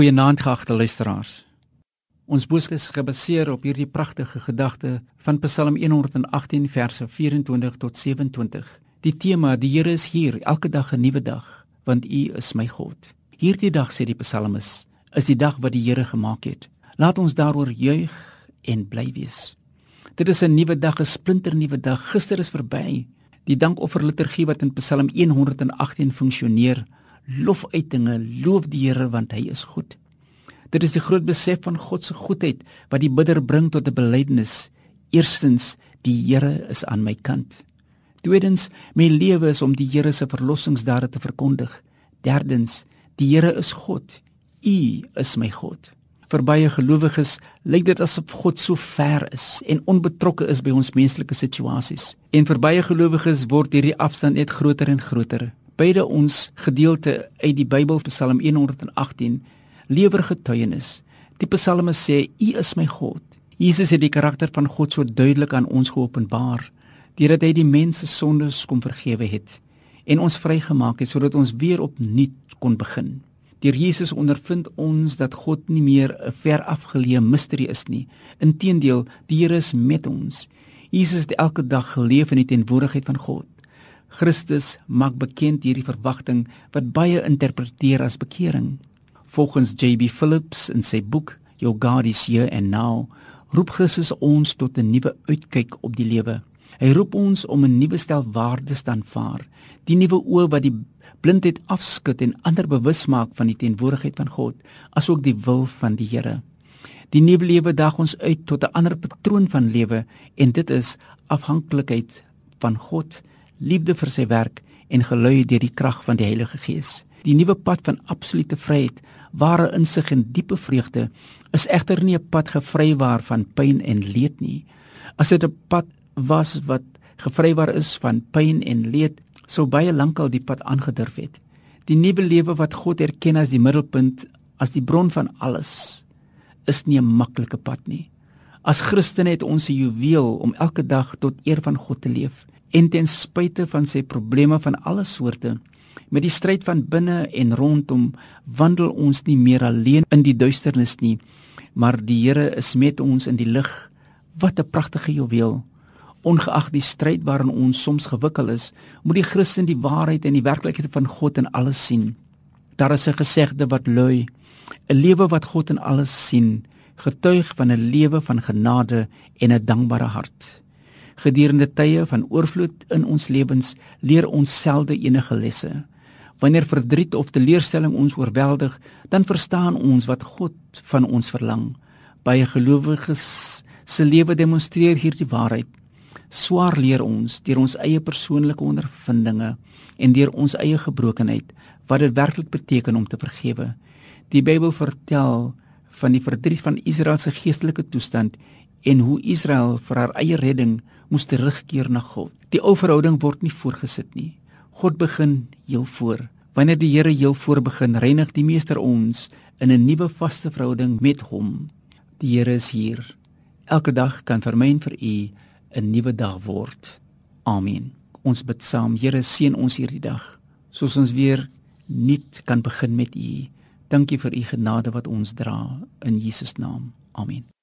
Goeienaand geagte luisteraars. Ons boodskap is gebaseer op hierdie pragtige gedagte van Psalm 118 verse 24 tot 27. Die tema: Die Here is hier, elke dag 'n nuwe dag, want U is my God. Hierdie dag sê die psalmis, is die dag wat die Here gemaak het. Laat ons daaroor juig en bly wees. Dit is 'n nuwe dag, 'n splinternuwe dag. Gister is verby. Die dankofferliturgie wat in Psalm 118 funksioneer, lofuitinge, loof die Here want hy is goed. Dit is die groot besef van God se goedheid wat die bidder bring tot 'n belydenis. Eerstens, die Here is aan my kant. Tweedens, my lewe is om die Here se verlossingsdade te verkondig. Derdens, die Here is God. U is my God. Vir baie gelowiges lyk dit asof God so ver is en onbetrokke is by ons menslike situasies. En vir baie gelowiges word hierdie afstand net groter en groter beide ons gedeelte uit die Bybel Psalm 118 lewer getuienis. Die psalme sê U is my God. Jesus het die karakter van God so duidelik aan ons geopenbaar deurdat hy die mens se sondes kom vergewe het en ons vrygemaak het sodat ons weer opnuut kon begin. Deur Jesus ondervind ons dat God nie meer 'n ver afgeleë misterie is nie. Inteendeel, die Here is met ons. Jesus het elke dag geleef in die teenwoordigheid van God. Christus maak bekend hierdie verwagting wat baie interpreteer as bekering. Volgens JB Phillips in sy boek Your God is Here and Now, roep Christus ons tot 'n nuwe uitkyk op die lewe. Hy roep ons om 'n nuwe stel waardes te aanvaar, die nuwe oë wat die blindheid afskud en ander bewus maak van die teenwoordigheid van God, asook die wil van die Here. Die nuwe lewe daag ons uit tot 'n ander patroon van lewe en dit is afhanklikheid van God liefde vir sy werk en gelei deur die krag van die Heilige Gees. Die nuwe pad van absolute vryheid, ware insig en diepe vreugde is egter nie 'n pad gevrywaar van pyn en leed nie. As dit 'n pad was wat gevrywaar is van pyn en leed, sou baie lankal die pad aangedurf het. Die nuwe lewe wat God erken as die middelpunt, as die bron van alles, is nie 'n maklike pad nie. As Christene het ons 'n juweel om elke dag tot eer van God te leef en ten spyte van sy probleme van alle soorte met die stryd van binne en rondom wandel ons nie meer alleen in die duisternis nie maar die Here is met ons in die lig. Wat 'n pragtige juweel. Ongeag die stryd waarin ons soms gewikkel is moet die Christen die waarheid en die werklikheid van God in alles sien. Daar is 'n gesegde wat lui 'n lewe wat God in alles sien getuig van 'n lewe van genade en 'n dankbare hart Gedurende tye van oorvloed in ons lewens leer ons selde enige lesse. Wanneer verdriet of teleurstelling ons oorweldig, dan verstaan ons wat God van ons verlang. Baie gelowiges se lewe demonstreer hierdie waarheid. Swaar leer ons deur ons eie persoonlike ondervindinge en deur ons eie gebrokenheid wat dit werklik beteken om te vergewe. Die Bybel vertel van die verdriet van Israel se geestelike toestand en hoe Israel vir haar eie redding moes terugkeer na God. Die ou verhouding word nie voorgesit nie. God begin heel voor. Wanneer die Here heel voor begin, reinig die Meester ons in 'n nuwe vaste verhouding met hom. Die Here is hier. Elke dag kan vir my en vir u 'n nuwe dag word. Amen. Ons bid saam. Here seën ons hierdie dag soos ons weer nuut kan begin met u. Dankie vir u genade wat ons dra in Jesus naam. Amen.